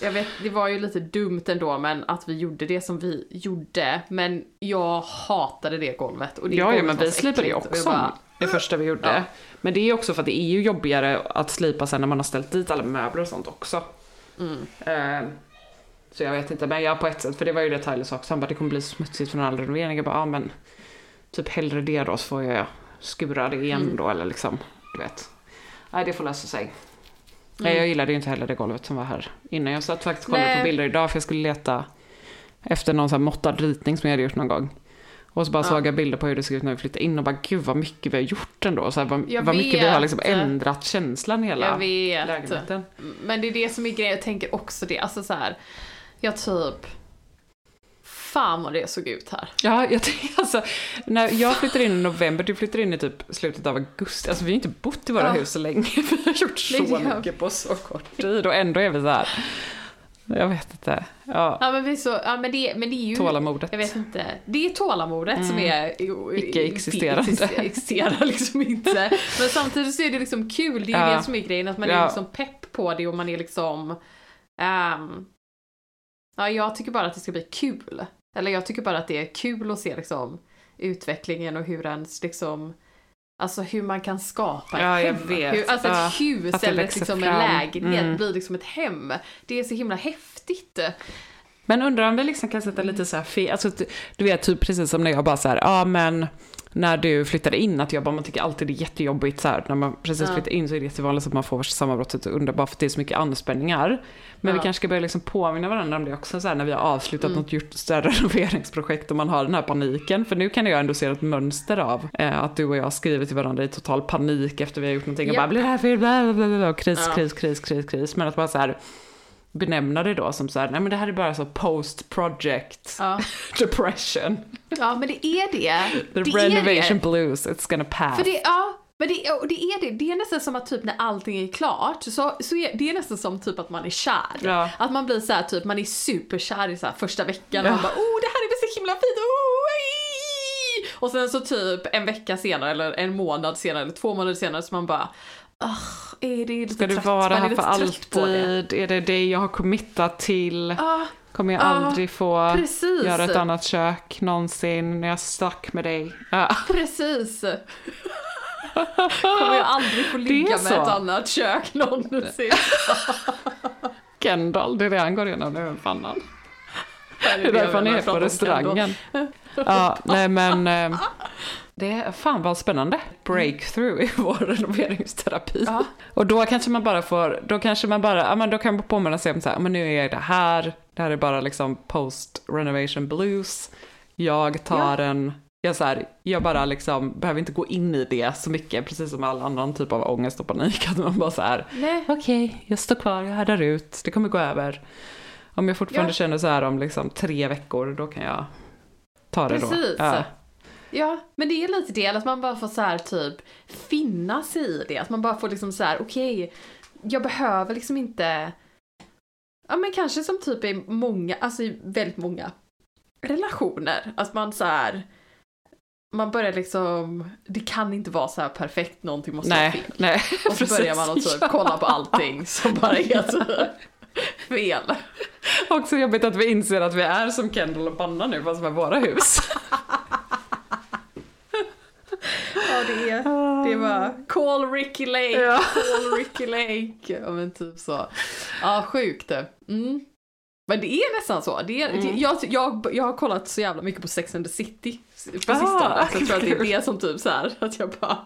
Jag vet, det var ju lite dumt ändå, men att vi gjorde det som vi gjorde. Men jag hatade det golvet. Och det Ja, ja, golvet men var vi slipade jag också bara, det första vi gjorde. Ja. Men det är också för att det är ju jobbigare att slipa sen när man har ställt dit alla möbler och sånt också. Mm. Eh, så jag vet inte, men jag på ett sätt, för det var ju det Tyler sa också, han bara det kommer bli smutsigt från all renovering. Jag bara, ja men typ hellre det då så får jag skura det igen Mm. då eller liksom, du vet. Nej, det får lösa sig. Mm. Nej, jag gillade ju inte heller det golvet som var här innan. Jag satt faktiskt och kollade Nej. på bilder idag för jag skulle leta efter någon sån här måttad ritning som jag hade gjort någon gång. Och så bara Ja. såg jag bilder på hur det såg ut när vi flyttade in och bara gud vad mycket vi har gjort ändå. Så här, vad, Jag vad mycket vi har liksom ändrat känslan i hela lägenheten. Men det är det som är grejen, jag tänker också det, alltså så här. jag typ, fan vad det såg ut här. Ja, jag alltså, när jag flyttade in i november, du flyttade in i typ slutet av augusti. Alltså vi har inte bott i våra Ja. hus så länge. Vi har gjort så det- mycket på så kort tid och ändå är vi så här. Jag vet inte. Ja, Ja men vi så, ja men det, men det är ju tålamodet. Jag vet inte. Det är tålamodet som är Mm. Icke-existerande. Existerar, liksom inte. Men samtidigt så är det liksom kul. Det är ju Ja. det som är grejen. Att man Ja. är liksom pepp på det och man är liksom... ehm, ja, jag tycker bara att det ska bli kul. Eller jag tycker bara att det är kul att se liksom utvecklingen och hur ens liksom Alltså hur man kan skapa ett Ja, hem. Hur, alltså Ja, ett hus eller liksom en fram. lägenhet Mm. blir liksom ett hem. Det är så himla häftigt. Men undrar om vi liksom kan sätta lite så här fel, alltså du- vet typ precis som när jag bara så här, ja men när du flyttade in, att jag bara, man tycker alltid det är jättejobbigt så här, när man precis Ja. flyttar in så är det jättevanligt att man får värsta sammanbrottet under bara för att det är så mycket anspänningar. Men vi Ja. kanske ska börja liksom påminna varandra om det också så här, när vi har avslutat Mm. något gjort större renoveringsprojekt och man har den här paniken. För nu kan jag ändå se ett mönster av eh, att du och jag skriver till varandra i total panik efter vi har gjort någonting och Ja. bara blir det här fel, bla, bla, bla, bla, och kris, kris, kris, kris, kris. Men att bara så här benämna det då som så här, nej men det här är bara så post project Ja. depression. Ja, men det är det. The det renovation det. blues, it's gonna pass. För det, ja, men det, det är det. Det är nästan som att typ när allting är klart så, så är det är nästan som typ att man är kär. Ja. Att man blir så här typ, man är superkär i så här första veckan Ja. och man bara oh det här är så himla fint, oh, ej!" Och sen så typ en vecka senare eller en månad senare eller två månader senare så man bara "Ugh, är det lite Ska du vara här för på det. alltid? Är det det jag har committat till? Ja, Kommer jag Ja, aldrig få precis. göra ett annat kök någonsin när jag är stuck med dig? Ja. precis. Kommer jag aldrig få ligga med så. ett annat kök någonsin. Kendall, det är det han går igenom nu, pannan. Det Det är därför han är på restaurangen. Ja, nej men... eh, Det är fan vad spännande. Breakthrough i vår renoveringsterapi. Ja. Och då kanske man bara får, då kanske man bara, ja men då kan man påminna sig om så här, men nu är jag det här, det här är bara liksom post renovation blues. Jag tar en, jag så här, jag bara liksom behöver inte gå in i det så mycket, precis som all annan typ av ångest och panik, att man bara så här, Nej. okej, jag står kvar, jag härdar ut, det kommer gå över. Om jag fortfarande Ja. känner så här om liksom tre veckor, då kan jag ta det Precis. då. Ja. Ja, men det är lite det, att man bara får så här typ finna sig i det. Att man bara får liksom så här, okej, jag behöver liksom inte, ja men kanske som typ i många, alltså i väldigt många relationer. Att man så här, man börjar liksom, det kan inte vara så här perfekt, någonting måste vara Nej, fel. nej. Och så börjar man att typ kolla på allting som bara är typ fel. Också jobbigt att vi inser att vi är som Kendall och Panna nu, fast med våra hus. Ja, det är, det var Call Ricky Lake, Ja. Call Ricky Lake. Ja, men typ så. Ja, sjukt. Mm. Men det är nästan så. Det är, Mm. jag, jag, jag har kollat så jävla mycket på Sex and the City på Ah, sistone. Så jag tror att det är det som typ så här att jag bara...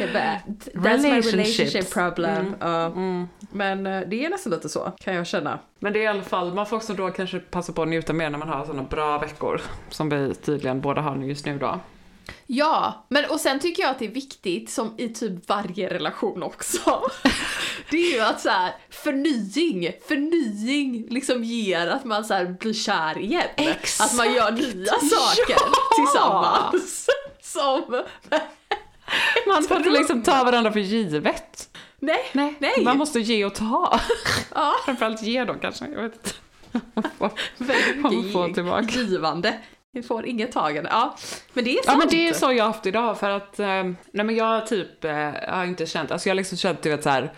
Jag bara, that's my relationship problem. Mm. Ja. Mm. Men eh, det är nästan lite så, kan jag känna. Men det är i alla fall, man får också då kanske passa på att njuta mer när man har sådana bra veckor. Som vi tydligen båda har just nu då. Ja, men och sen tycker jag att det är viktigt, som i typ varje relation också, det är ju att så här, förnying, förnying liksom ger att man så här blir kär igen. Exakt. Att man gör nya saker Ja. tillsammans. Som, Man får inte liksom ta varandra för givet. nej, Nej, nej. man måste ge och ta. Ja. Framförallt ge då kanske, jag vet inte. väldigt givande. Vi får inget tagande. Ja, men det är sant. Ja men det är så jag har haft idag för att, eh, nej men jag typ, eh, har inte känt, alltså jag har liksom känt du vet så här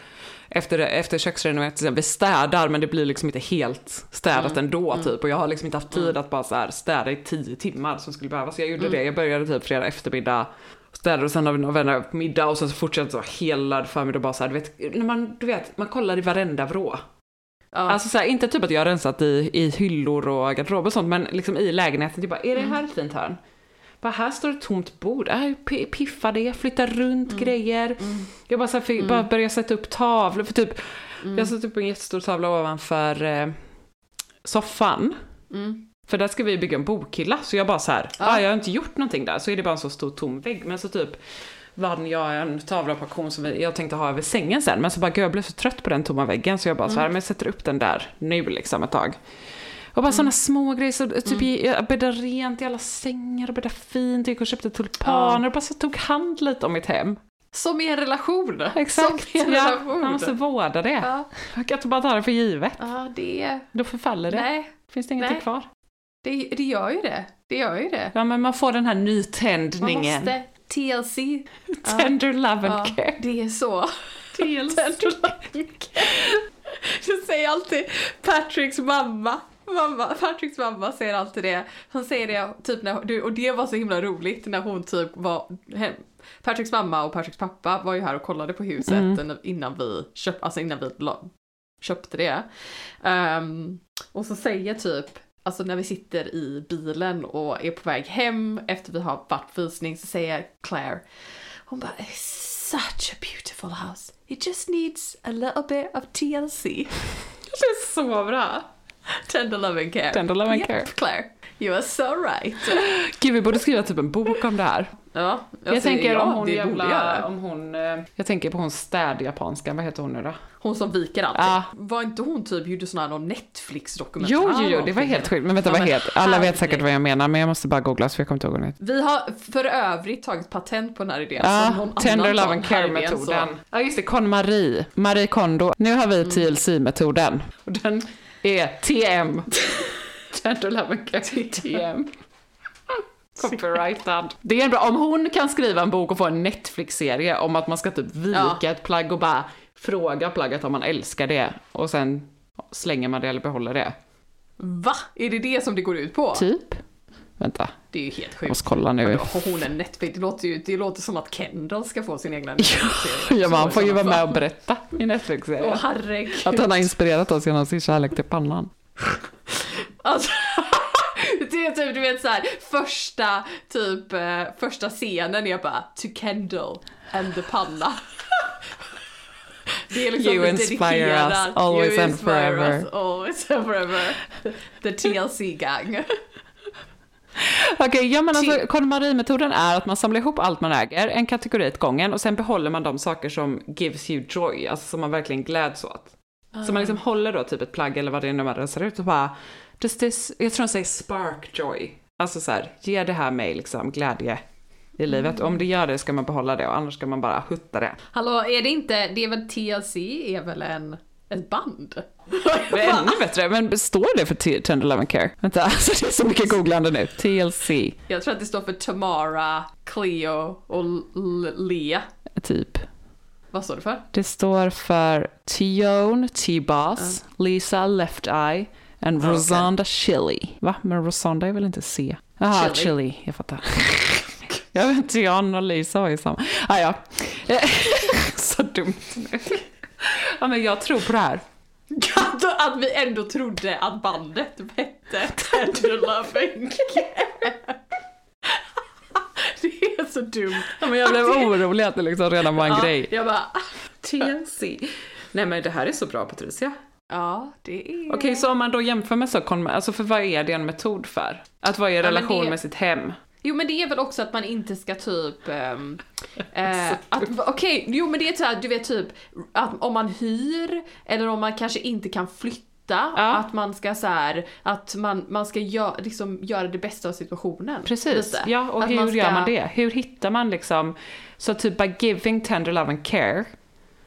efter, efter köksrenoveringen, vi städar men det blir liksom inte helt städat ändå typ och jag har liksom inte haft tid att bara så här städa i tio timmar som skulle behövas. Jag gjorde det, jag började typ fredag eftermiddag, städade och sen har vi några vänner på middag och sen så fortsatte jag så hela förmiddag bara så här, du vet, när man, du vet, man kollar i varenda vrå. Ja. Alltså så här, inte typ att jag har rensat i, i hyllor och garderob och sånt, men liksom i lägenheten, typ bara, är det här ett fint hörn? Bara, här står ett tomt bord, äh, piffa det, flytta runt grejer. Jag bara, så här, fick, bara börja sätta upp tavlor, för typ, jag satte upp en jättestor tavla ovanför eh, soffan. Mm. För där ska vi bygga en bokhylla, så jag bara så här, Ja. ah, jag har inte gjort någonting där, så är det bara en så stor tom vägg. Men så typ vann jag en tavla på auktion som jag tänkte ha över sängen sen, men så bara, gud jag blev så trött på den tomma väggen, så jag bara så här, men jag sätter upp den där nu liksom ett tag. Och bara sådana små grejer, så typ jag bäddade rent i alla sängar och bäddade fint, gick och köpte tulpaner och bara så tog hand lite om mitt hem. Som i en relation. Exakt, Som i en ja, relation. man måste vårda det. Ja, Jag kan inte bara ta det för givet, ja det... då förfaller det. Nej, Finns det ingenting Nej. kvar. det, det gör ju det. Det gör ju det. Ja men man får den här Man nytändningen. måste TLC. Tender love and Ja, care. det är så. Tender love and care. Jag säger alltid Patricks mamma. Mamma, Patricks mamma säger alltid det. Hon säger det typ när, och det var så himla roligt när hon typ var hem. Patricks mamma och Patricks pappa var ju här och kollade på huset Mm. innan vi köpte, alltså innan vi köpte det. Ehm, och så säger typ, alltså när vi sitter i bilen och är på väg hem efter vi har varit på visning så säger Claire, hon bara "It's such a beautiful house. It just needs a little bit of TLC. Det är så bra. Tender love and care. Tender love and Yep, care. Claire, you are so right. Gud, vi borde skriva typ en bok om det här. Ja, jag alltså, tänker ja, om hon jävla, om hon, eh, jag tänker på hon städjapanska, vad heter hon nu då? Hon som viker allting. Ja. Var inte hon typ, gjorde sån här någon Netflix-dokumentär? Jo, jo, jo, det var helt sjukt. Men vänta, Ja, vad heter Alla vet säkert vad jag menar, men jag måste bara googla så jag kommer inte ihåg hon heter. Vi har för övrigt tagit patent på den här idén. Ja, Tender Love and Care-metoden. Ja, just det, Con-Marie. Marie Kondo. Nu har vi TLC-metoden. Och den är TM. Tender Love and Care, TM. Copyrightad. Det är bra, om hon kan skriva en bok och få en Netflix-serie om att man ska typ vika Ja. ett plagg och bara fråga plagget om man älskar det och sen slänger man det eller behåller det. Va? Är det det som det går ut på? Typ. Vänta, Det är ju helt jag sjukt. måste kolla nu. Har hon en Netflix? Det låter ju det låter som att Kendall ska få sin egna Netflix-serie. Ja, man får ju vara med och berätta i Netflix-serien. Åh herregud. Att han har inspirerat oss genom sin kärlek till pannan. Alltså, det är typ du vet så här första typ eh, första scenen är bara to Kendall and the panna. Det är liksom You inspire us, always you and forever. us, always and forever. The TLC gang. Okej, ja men alltså KonMari-metoden är att man samlar ihop allt man äger, en kategori åt gången, och sen behåller man de saker som gives you joy, alltså som man verkligen gläds åt. Så man liksom håller då typ ett plagg eller vad det är nu man rensar ut och bara, does this, jag tror de säger spark joy. Alltså så här, ger det här mig liksom glädje i livet? Om det gör det ska man behålla det och annars ska man bara hutta det. Hallå, är det inte, det är väl TLC är väl en, ett band? Det är ännu bättre, men står det för T- Tender Love and Care? Vänta, alltså det är så mycket googlande nu. TLC, Jag tror att det står för Tamara, Cleo och Lea. typ. Vad står det för? Det står för Tione, T-Boss, Lisa Left Eye and Ah, Rosanda Chili. Va? Men Rosanda är väl inte C? Jaha, Chili. Chili. jag fattar. jag vet inte, Jan och Lisa var ju samma. Ah, ja. så dumt nu. ja, men jag tror på det här. att, vi ändå trodde att bandet hette Tender Loving. Det är så dumt. Ja, men jag blev orolig att det liksom redan var en Ja, grej. Jag bara, TLC. Nej men det här är så bra Patricia. Ja det är... Okej, så om man då jämför med så, kon- alltså för vad är det en metod för? Att vara i men relation det- med sitt hem? Jo men det är väl också att man inte ska typ... att- Okej, jo men det är så här, du vet typ att om man hyr eller om man kanske inte kan flytta, Ja. att man ska så här, att man, man ska gö, liksom, göra det bästa av situationen. Precis, lite. ja och Att hur man ska- gör man det? Hur hittar man liksom, så typ by giving tender love and care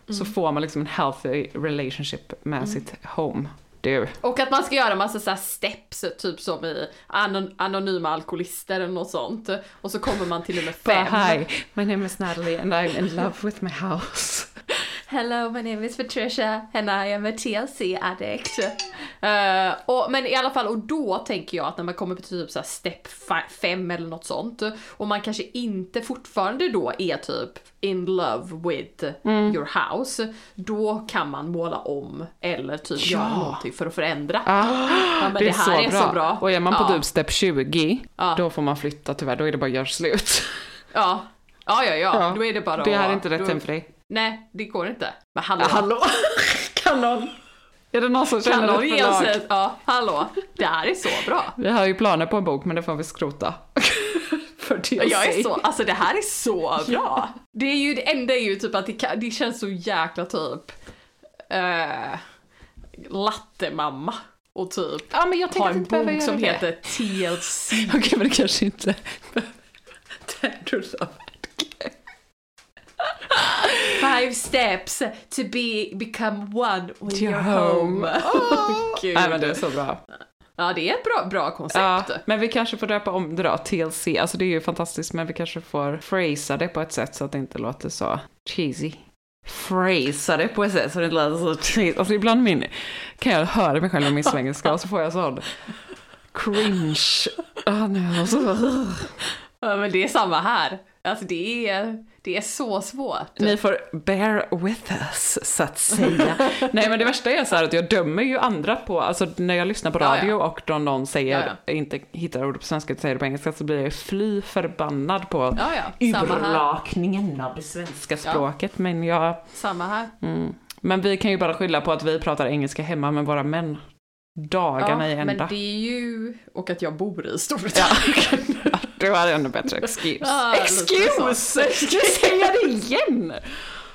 så Mm. får man liksom en healthy relationship med sitt home. Du. Och att man ska göra massa så steps, typ som i anon anonyma alkoholister eller något sånt. Och så kommer man till nummer But fem. hi, my name is Natalie and I'm in love with my house. Hello, my name is Patricia and I am a TLC addict. Eh, och, men i alla fall, och då tänker jag att när man kommer på typ så här step 5 eller något sånt och man kanske inte fortfarande då är typ in love with your house, då kan man måla om eller typ Ja. göra någonting för att förändra. Ah, Ja, men det är, så, här bra. så bra. Och är man på ja. typ step 20, Ja. då får man flytta tyvärr, då är det bara att göra slut. Ja. Ja, ja, ja, Ja. då är det bara Det här är inte rätt då- hem för dig. Nej, det går inte. Men hallå. Ja, hallå? kan någon? Är det någon som Kan känner någon ett förlag? ja, hallå. Det här är så bra. Vi har ju planer på en bok, men det får vi skrota. för TLC. Jag är så, alltså det här är så bra. Det är ju, det enda är ju typ att det, kan, det känns så jäkla typ uh, lattemamma och typ Ja, men jag ha en bok som det. heter TLC. Okej, men det kanske inte... Tender love. Five steps to be, become one with Your your home. home. Gud. Nej, men det är så bra. Ja, det är ett bra, bra koncept. Ja, men vi kanske får döpa om det då, TLC. Alltså det är ju fantastiskt, men vi kanske får phrasa det på ett sätt så att det inte låter så cheesy. Phrasa det på ett sätt så det inte låter så cheesy. Alltså ibland min, kan jag höra mig själv med min svengelska och så får jag sån cringe. Ah. Ja, men det är samma här. Alltså det är, det är så svårt. Ni får bear with us, så att säga. Nej, men det värsta är så här att jag dömer ju andra på, alltså när jag lyssnar på Ja, radio ja. och då någon säger, Ja, inte hittar ordet på svenska utan säger det på engelska, så blir jag fly förbannad på Ja, ja. Urlakningen av det svenska språket. Men jag, Samma här. mm. men vi kan ju bara skylla på att vi pratar engelska hemma med våra män. Dagarna i men ända. det är ju... Och att jag bor i Storbritannien. Du har ännu bättre excuse. Lite excuse! jag säga det igen?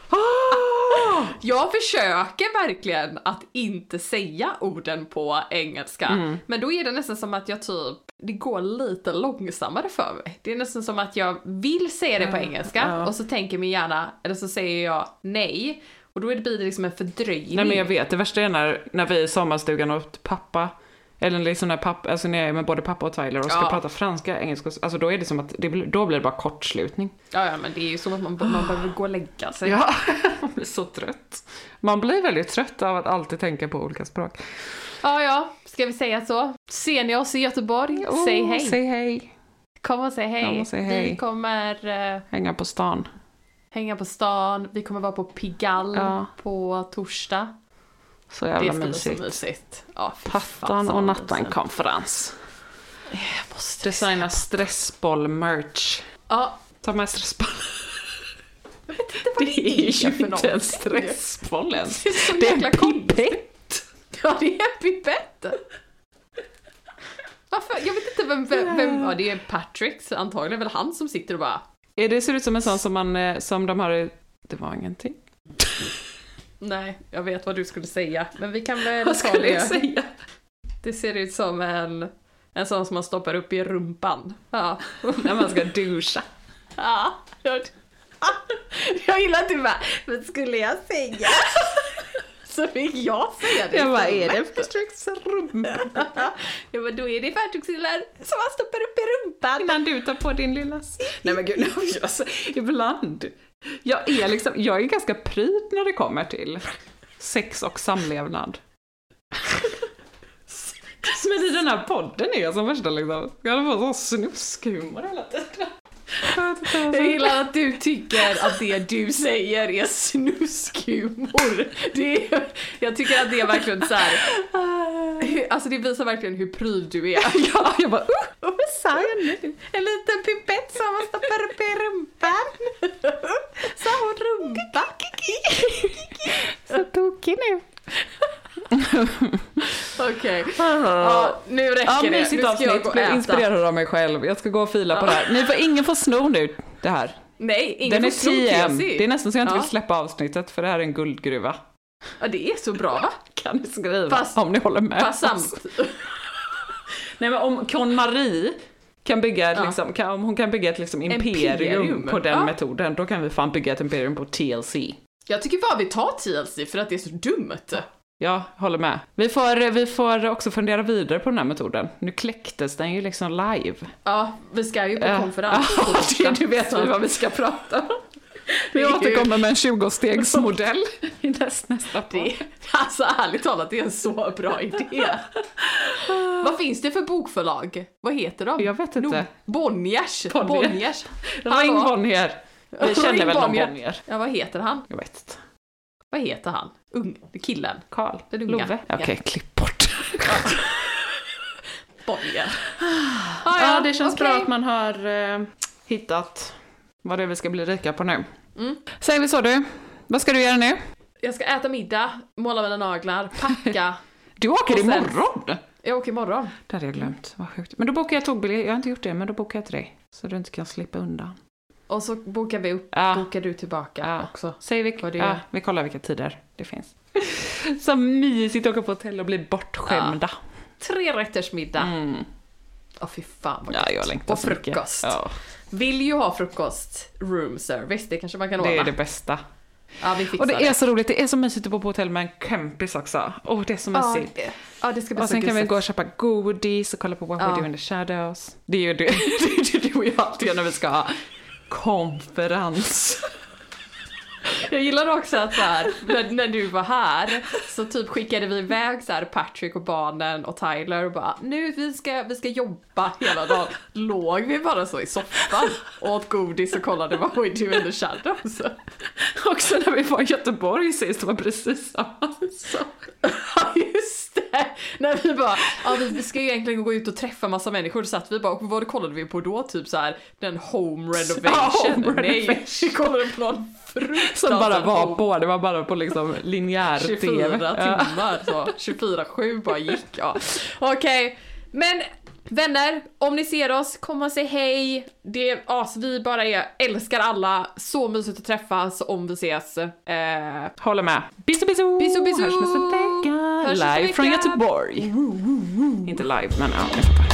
Ah! Jag försöker verkligen att inte säga orden på engelska. Mm. Men då är det nästan som att jag typ, det går lite långsammare för mig. Det är nästan som att jag vill säga det på engelska ja. och så tänker min hjärna, eller så säger jag nej. Och då blir det liksom en fördröjning. Nej men jag vet, det värsta är när, när vi är i sommarstugan och pappa, eller liksom när pappa, alltså när jag är med både pappa och Tyler och ska Ja. prata franska, engelska, alltså då är det som att, det då blir det bara kortslutning. Ja, ja, men det är ju som att man, man behöver gå och lägga sig. Ja, man blir så trött. Man blir väldigt trött av att alltid tänka på olika språk. Ja, ja, ska vi säga så? Ser ni oss i Göteborg? säg Oh, hej. Säg hej. Kom och säg hej. Kom och säg hej. Vi kommer eh, Hänga på stan. hänga på stan, vi kommer vara på Pigalle Ja. på torsdag. Så Det jävla bli mysigt. så mysigt. Ja, Pattan och vad nattan mysigt. konferens. Jag måste Designa stressboll-merch. Ja, Ta med stressboll. vad Det det är ju för inte en stressboll ens. Det är så Det är en pipett. Ja, det är en pipett. Varför? Jag vet inte vem, vem, vem, ja det är Patricks antagligen, väl han som sitter och bara Är det ser ut som en sån som man, eh, som de har. Det var ingenting. Nej, jag vet vad du skulle säga, men vi kan väl Vad ta skulle jag säga? Det ser ut som en, en sån som man stoppar upp i rumpan. Ja. När man ska duscha. Ja, jag, jag gillar att du bara, vad skulle jag säga? Så fick jag säga det Jag bara, är det för slags rumpa? Ja men då är det färdigsillar som man stoppar upp i rumpan. Innan du tar på din lilla... Nej men gud, men alltså, ibland. Jag är liksom, jag är ganska pryd när det kommer till sex och samlevnad. Men i den här podden är jag som värsta liksom, jag håller på så snuskhumor hela tiden. Jag gillar att du tycker att det du säger är snuskhumor. Det är, jag tycker att det är verkligen så här. Alltså det visar verkligen hur pryd du är. Ja, jag bara, uh, vad sa jag nu? En liten pipett som man stoppar upp i rumpan. Sa hon rumpa? Så tokig nu. Okej, ja, nu räcker Ja, det. Mysigt avsnitt. Blev inspirerad av mig själv. Jag ska gå och fila på det här. Ni får, ingen får sno nu det här. Nej, ingen Den får sno 10 TLC. Det är nästan så jag inte Ja. vill släppa avsnittet för det här är en guldgruva. Ja, det är så bra va? Kan ni skriva Fast- om ni håller med Fast samt... Nej men om Con-Marie kan bygga, ett, Ja. liksom, kan, om hon kan bygga ett liksom, imperium, Imperium, på den ja. metoden, då kan vi fan bygga ett imperium på TLC. Jag tycker bara vi tar TLC för att det är så dumt. Ja, håller med. Vi får, vi får också fundera vidare på den här metoden. Nu kläcktes den ju liksom live. Ja, vi ska ju på konferens. Ja, det, du vet vi vad vi ska prata om. Vi återkommer med en 20-stegsmodell i näst, nästa. Det, alltså ärligt talat, det är en så bra idé. Vad finns det för bokförlag? Vad heter de? Jag vet inte. No, Bonniers. Bonnier. Bonniers. Ring? Bonnier. Vi känner väl någon. Bonnier. Ja, vad heter han? Jag vet inte. Vad heter han? Ung, killen? Karl? Den unga. Love? Ja. Okej, klipp bort. Bonnier. Ah, ja, det känns okej. bra att man har eh, hittat vad det är vi ska bli rika på nu. Mm. Säger vi så du. Vad ska du göra nu? Jag ska äta middag, måla mina naglar, packa. Du åker sen- imorgon! Jag åker imorgon. Det hade jag glömt, vad sjukt. Men då bokar jag tågbiljett, jag har inte gjort det, men då bokar jag till dig. Så du inte kan slippa undan. Och så bokar vi upp, Ja. bokar du tillbaka Ja. också. Säger vi, Vad det ja, vi kollar vilka tider det finns. Så mysigt att åka på hotell och bli bortskämda. Tre rätters middag. Mm. Åh fy fan vad Ja, gott. jag längtar Och frukost. Ja, Vill ju ha frukost, room service, det kanske man kan ordna. det är det bästa. Ja, vi fixar Och det är så roligt, det är så mysigt att bo på hotell med en kompis också. Åh, det är så ja, mysigt. det, ja, det ska bli Och så sen kan vi gå och köpa godis och kolla på What Ja. We Do In The Shadows. Det är ju det, det, är det du och jag alltid gör när vi ska ha konferens. Jag gillar också att så här, när, när du var här så typ skickade vi iväg så här Patrick och barnen och Tyler och bara nu vi ska, vi ska jobba hela dagen. Låg vi bara så i soffan och åt godis och kollade vad we do in the shadows. Också när vi var i Göteborg sist, det var precis samma sak. Ja just det! När vi bara, ja vi vi ska egentligen gå ut och träffa massa människor, så satt vi bara, och vad kollade vi på då? Typ så här den home renovation. Ja, home Nej, renovation. vi kollade på någon Som bara var home på, det var bara på liksom linjär 24 TV. Timmar så 24-7 bara gick ja. Okej, men vänner, om ni ser oss, kom och säg hej. Det är as, vi bara är, älskar alla, så mysigt att träffas om vi ses. Eh, Håller med. Bisu bisu! Bisu, bisu! Hörs nästa vecka! Hörs live från! Göteborg. Inte live, men ja, ni fattar.